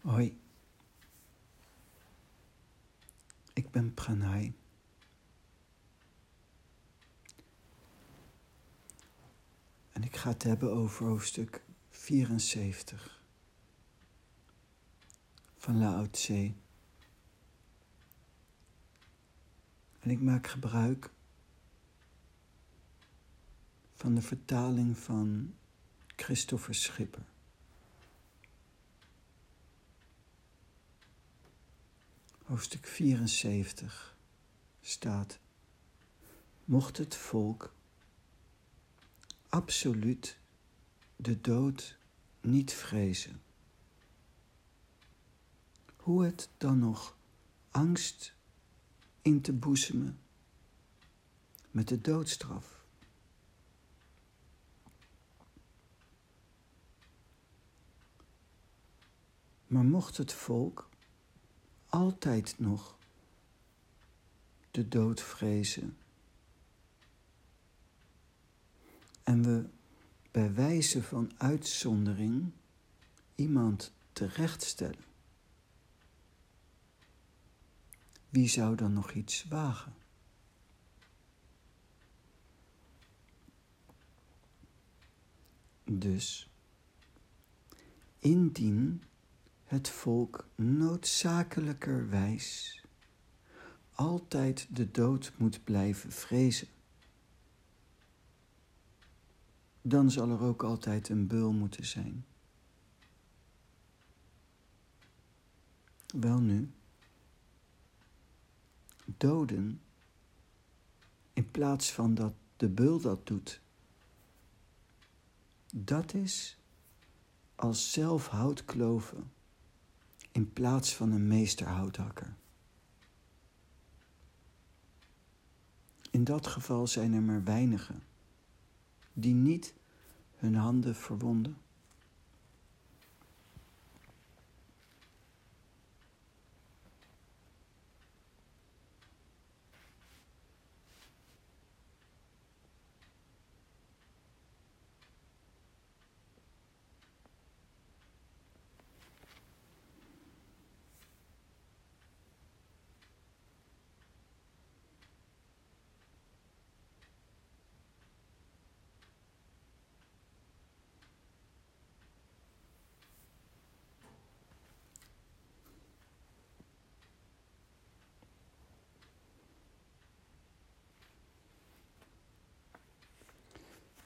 Hoi, ik ben Pranay. En ik ga het hebben over hoofdstuk 74 van Lao Tse. En ik maak gebruik van de vertaling van Christopher Schipper. Hoofdstuk 74 staat: Mocht het volk absoluut de dood niet vrezen, hoe het dan nog angst in te boezemen met de doodstraf? Maar mocht het volk altijd nog de dood vrezen en we bij wijze van uitzondering iemand terechtstellen, wie zou dan nog iets wagen? Dus, indien het volk noodzakelijkerwijs altijd de dood moet blijven vrezen. Dan zal er ook altijd een beul moeten zijn. Welnu, doden in plaats van dat de beul dat doet, dat is als zelf houtkloven in plaats van een meesterhouthakker. In dat geval zijn er maar weinigen die niet hun handen verwonden.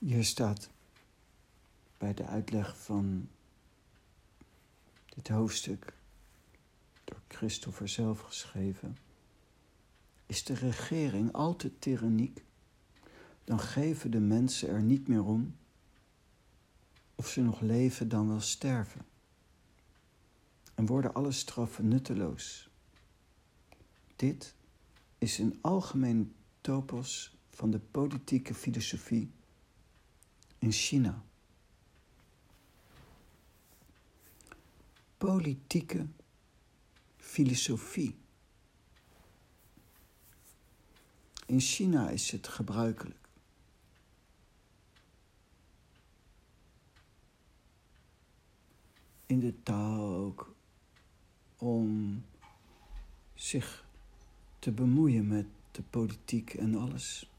Hier staat bij de uitleg van dit hoofdstuk, door Christopher zelf geschreven, is de regering al te tyranniek, dan geven de mensen er niet meer om of ze nog leven dan wel sterven. En worden alle straffen nutteloos. Dit is een algemeen topos van de politieke filosofie in China. Politieke filosofie. In China is het gebruikelijk. In de taal ook om zich te bemoeien met de politiek en alles.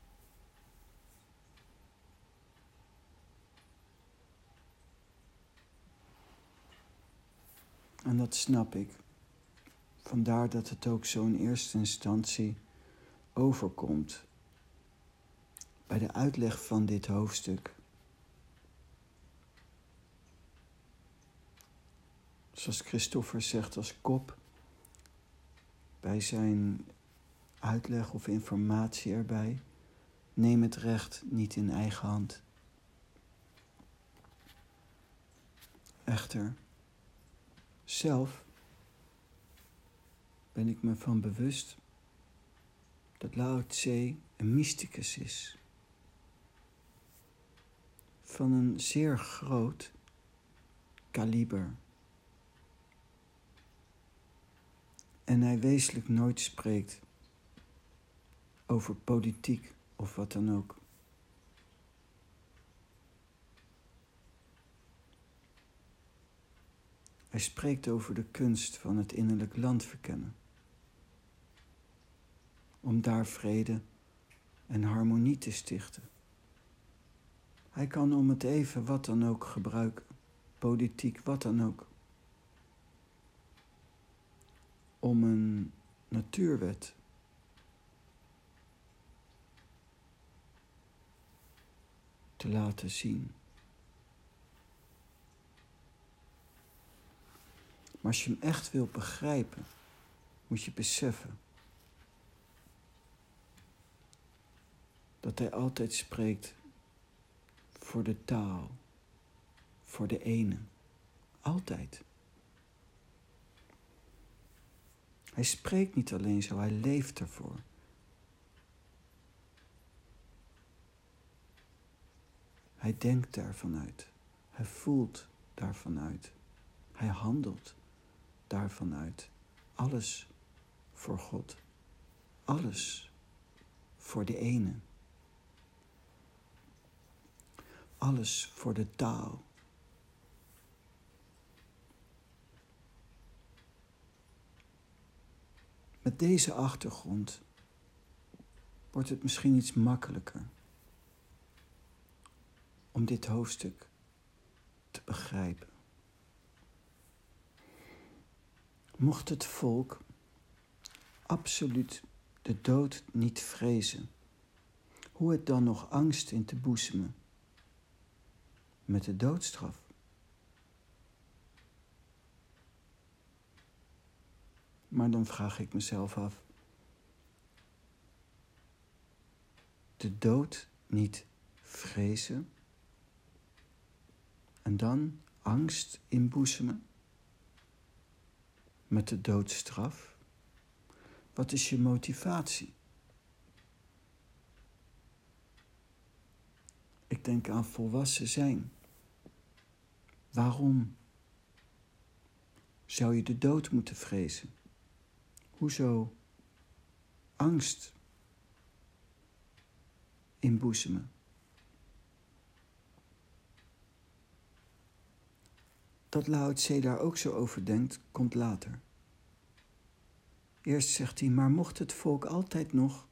En dat snap ik. Vandaar dat het ook zo in eerste instantie overkomt bij de uitleg van dit hoofdstuk. Zoals Christopher zegt als kop bij zijn uitleg of informatie erbij. Neem het recht niet in eigen hand. Echter, zelf ben ik me van bewust dat Lao Tse een mysticus is. Van een zeer groot kaliber. En hij wezenlijk nooit spreekt over politiek of wat dan ook. Hij spreekt over de kunst van het innerlijk land verkennen. Om daar vrede en harmonie te stichten. Hij kan om het even wat dan ook gebruiken, politiek wat dan ook. Om een natuurwet te laten zien. Maar als je hem echt wil begrijpen, moet je beseffen dat hij altijd spreekt voor de taal, voor de ene. Altijd. Hij spreekt niet alleen zo, hij leeft ervoor. Hij denkt daarvan uit. Hij voelt daarvan uit. Hij handelt daarvan uit. Alles voor God. Alles voor de ene. Alles voor de taal. Met deze achtergrond wordt het misschien iets makkelijker om dit hoofdstuk te begrijpen. Mocht het volk absoluut de dood niet vrezen, hoe het dan nog angst in te boezemen met de doodstraf? Maar dan vraag ik mezelf af: de dood niet vrezen en dan angst inboezemen met de doodstraf? Wat is je motivatie? Ik denk aan volwassen zijn. Waarom zou je de dood moeten vrezen? Hoezo angst inboezemen? Dat Lao Tse daar ook zo over denkt, komt later. Eerst zegt hij, maar mocht het volk altijd nog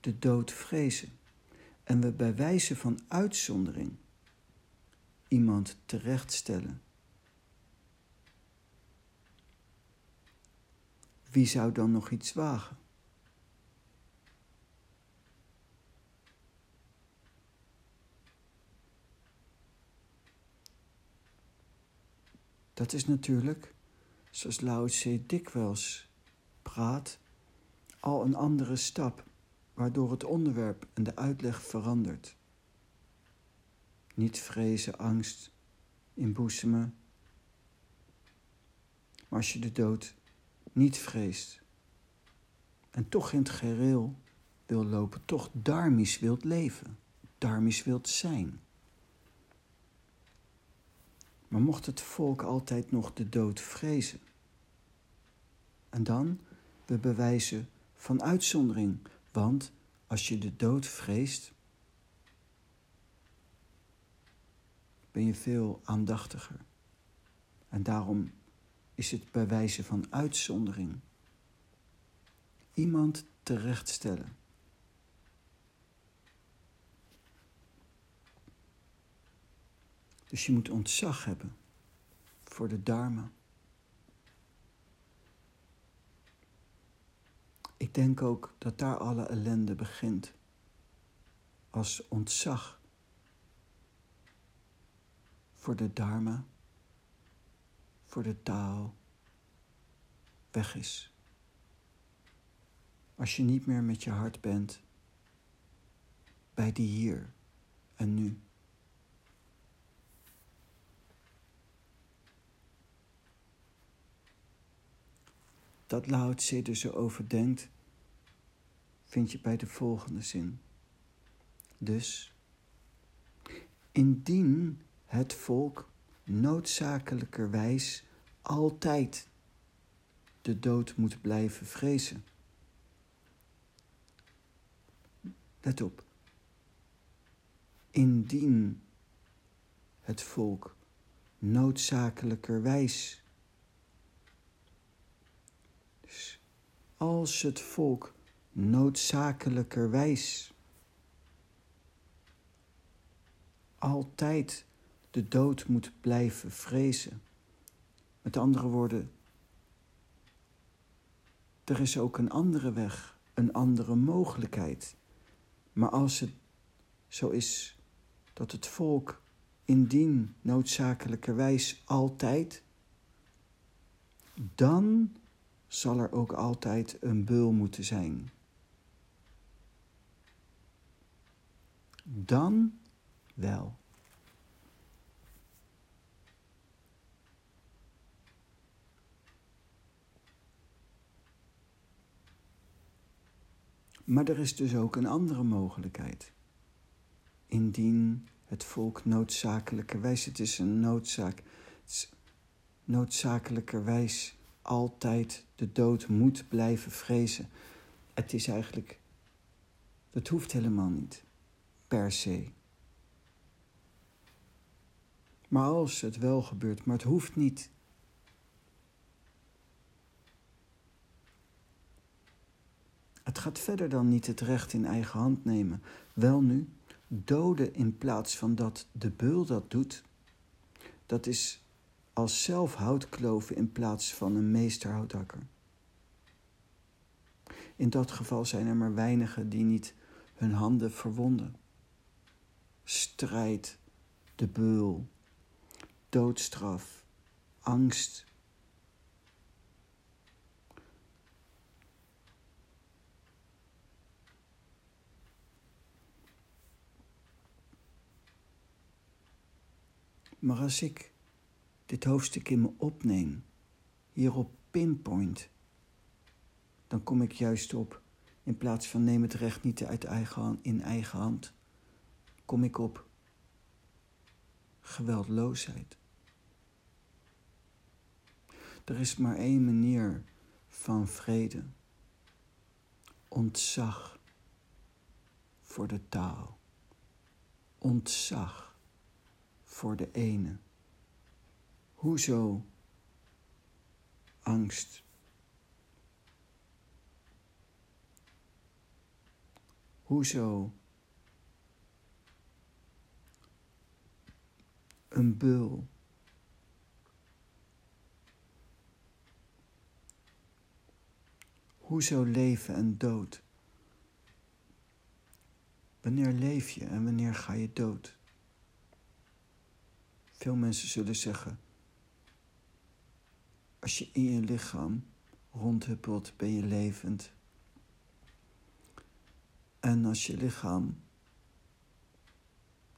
de dood vrezen en we bij wijze van uitzondering iemand terechtstellen, wie zou dan nog iets wagen? Dat is natuurlijk, zoals Lao Tse dikwijls praat, al een andere stap, waardoor het onderwerp en de uitleg verandert. Niet vrezen, angst, inboezemen. Maar als je de dood niet vreest en toch in het gereel wil lopen, toch darmisch wilt leven, darmisch wilt zijn maar mocht het volk altijd nog de dood vrezen? En dan we bewijzen van uitzondering, want als je de dood vreest, ben je veel aandachtiger. En daarom is het bewijzen van uitzondering. Iemand terechtstellen. Dus je moet ontzag hebben voor de Dharma. Ik denk ook dat daar alle ellende begint. Als ontzag voor de Dharma, voor de taal weg is. Als je niet meer met je hart bent bij die hier en nu. Dat Lao Tse er zo over denkt, vind je bij de volgende zin. Dus, indien het volk noodzakelijkerwijs altijd de dood moet blijven vrezen. Let op. Indien het volk noodzakelijkerwijs. Als het volk noodzakelijkerwijs altijd de dood moet blijven vrezen. Met andere woorden, er is ook een andere weg, een andere mogelijkheid. Maar als het zo is dat het volk indien noodzakelijkerwijs altijd, dan zal er ook altijd een beul moeten zijn. Dan wel. Maar er is dus ook een andere mogelijkheid. Indien het volk noodzakelijkerwijs, het is een noodzaak, noodzakelijkerwijs altijd de dood moet blijven vrezen. Het is eigenlijk, dat hoeft helemaal niet, per se. Maar als het wel gebeurt, maar het hoeft niet. Het gaat verder dan niet het recht in eigen hand nemen. Wel nu, doden in plaats van dat de beul dat doet, dat is als zelf houtkloven in plaats van een meesterhouthakker. In dat geval zijn er maar weinigen die niet hun handen verwonden. Strijd, de beul, doodstraf, angst. Maar als ik dit hoofdstuk in me opneem, hierop pinpoint, dan kom ik juist op, in plaats van neem het recht niet uit eigen in eigen hand, kom ik op geweldloosheid. Er is maar één manier van vrede. Ontzag voor de taal. Ontzag voor de ene. Hoezo angst? Hoezo een bul? Hoezo leven en dood? Wanneer leef je en wanneer ga je dood? Veel mensen zullen zeggen: Als je in je lichaam rondhuppelt, ben je levend. En als je lichaam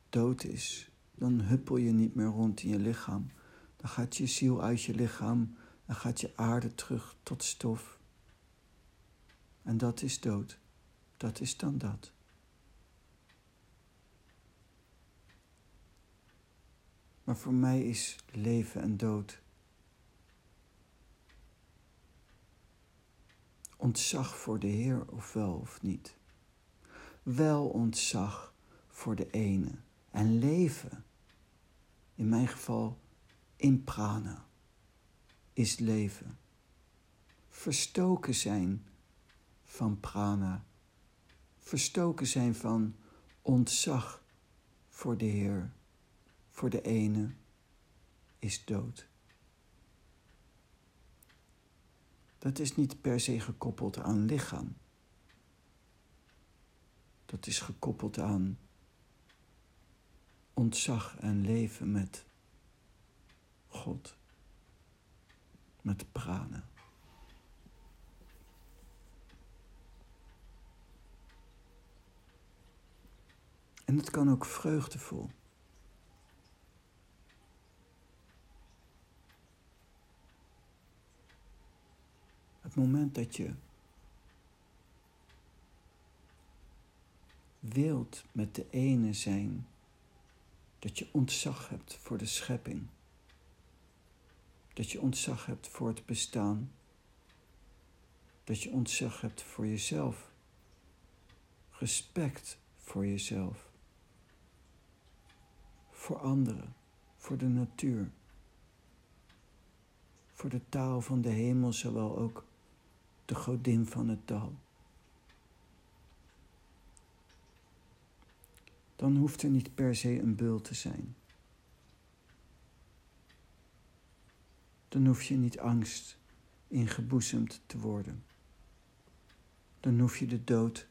dood is, dan huppel je niet meer rond in je lichaam. Dan gaat je ziel uit je lichaam en gaat je aarde terug tot stof. En dat is dood. Dat is dan dat. Maar voor mij is leven en dood. Ontzag voor de Heer of wel of niet. Wel ontzag voor de ene. En leven, in mijn geval in prana, is leven. Verstoken zijn van prana. Verstoken zijn van ontzag voor de Heer. Voor de ene is dood. Dat is niet per se gekoppeld aan lichaam. Dat is gekoppeld aan ontzag en leven met God, met pranen. En het kan ook vreugdevol. Het moment dat je wilt met de ene zijn, dat je ontzag hebt voor de schepping, dat je ontzag hebt voor het bestaan, dat je ontzag hebt voor jezelf, respect voor jezelf, voor anderen, voor de natuur, voor de taal van de hemel, zowel ook de godin van het dal. Dan hoeft er niet per se een beul te zijn. Dan hoef je niet angst ingeboezemd te worden. Dan hoef je de dood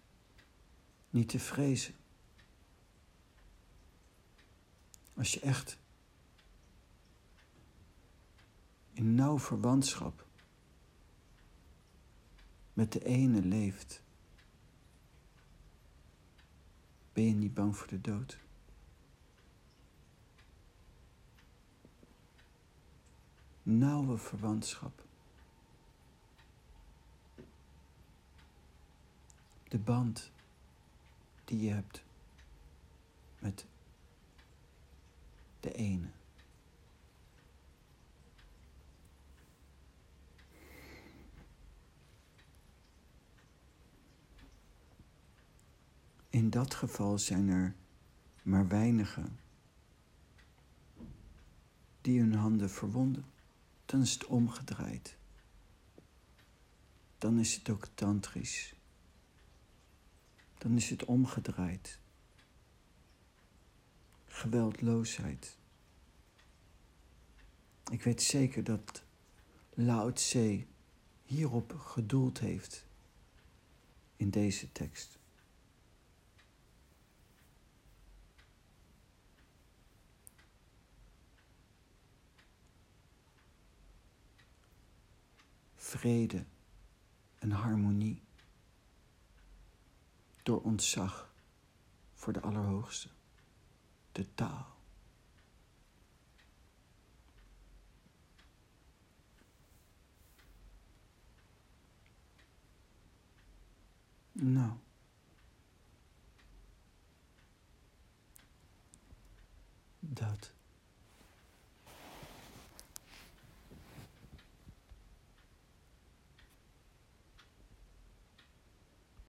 niet te vrezen. Als je echt in nauw verwantschap met de ene leeft, ben je niet bang voor de dood. Nauwe verwantschap. De band die je hebt met de ene. In dat geval zijn er maar weinigen die hun handen verwonden. Dan is het omgedraaid. Dan is het ook tantrisch. Dan is het omgedraaid. Geweldloosheid. Ik weet zeker dat Lao Tse hierop gedoeld heeft in deze tekst. Vrede en harmonie. Door ontzag voor de Allerhoogste, de taal. Nou. Dat.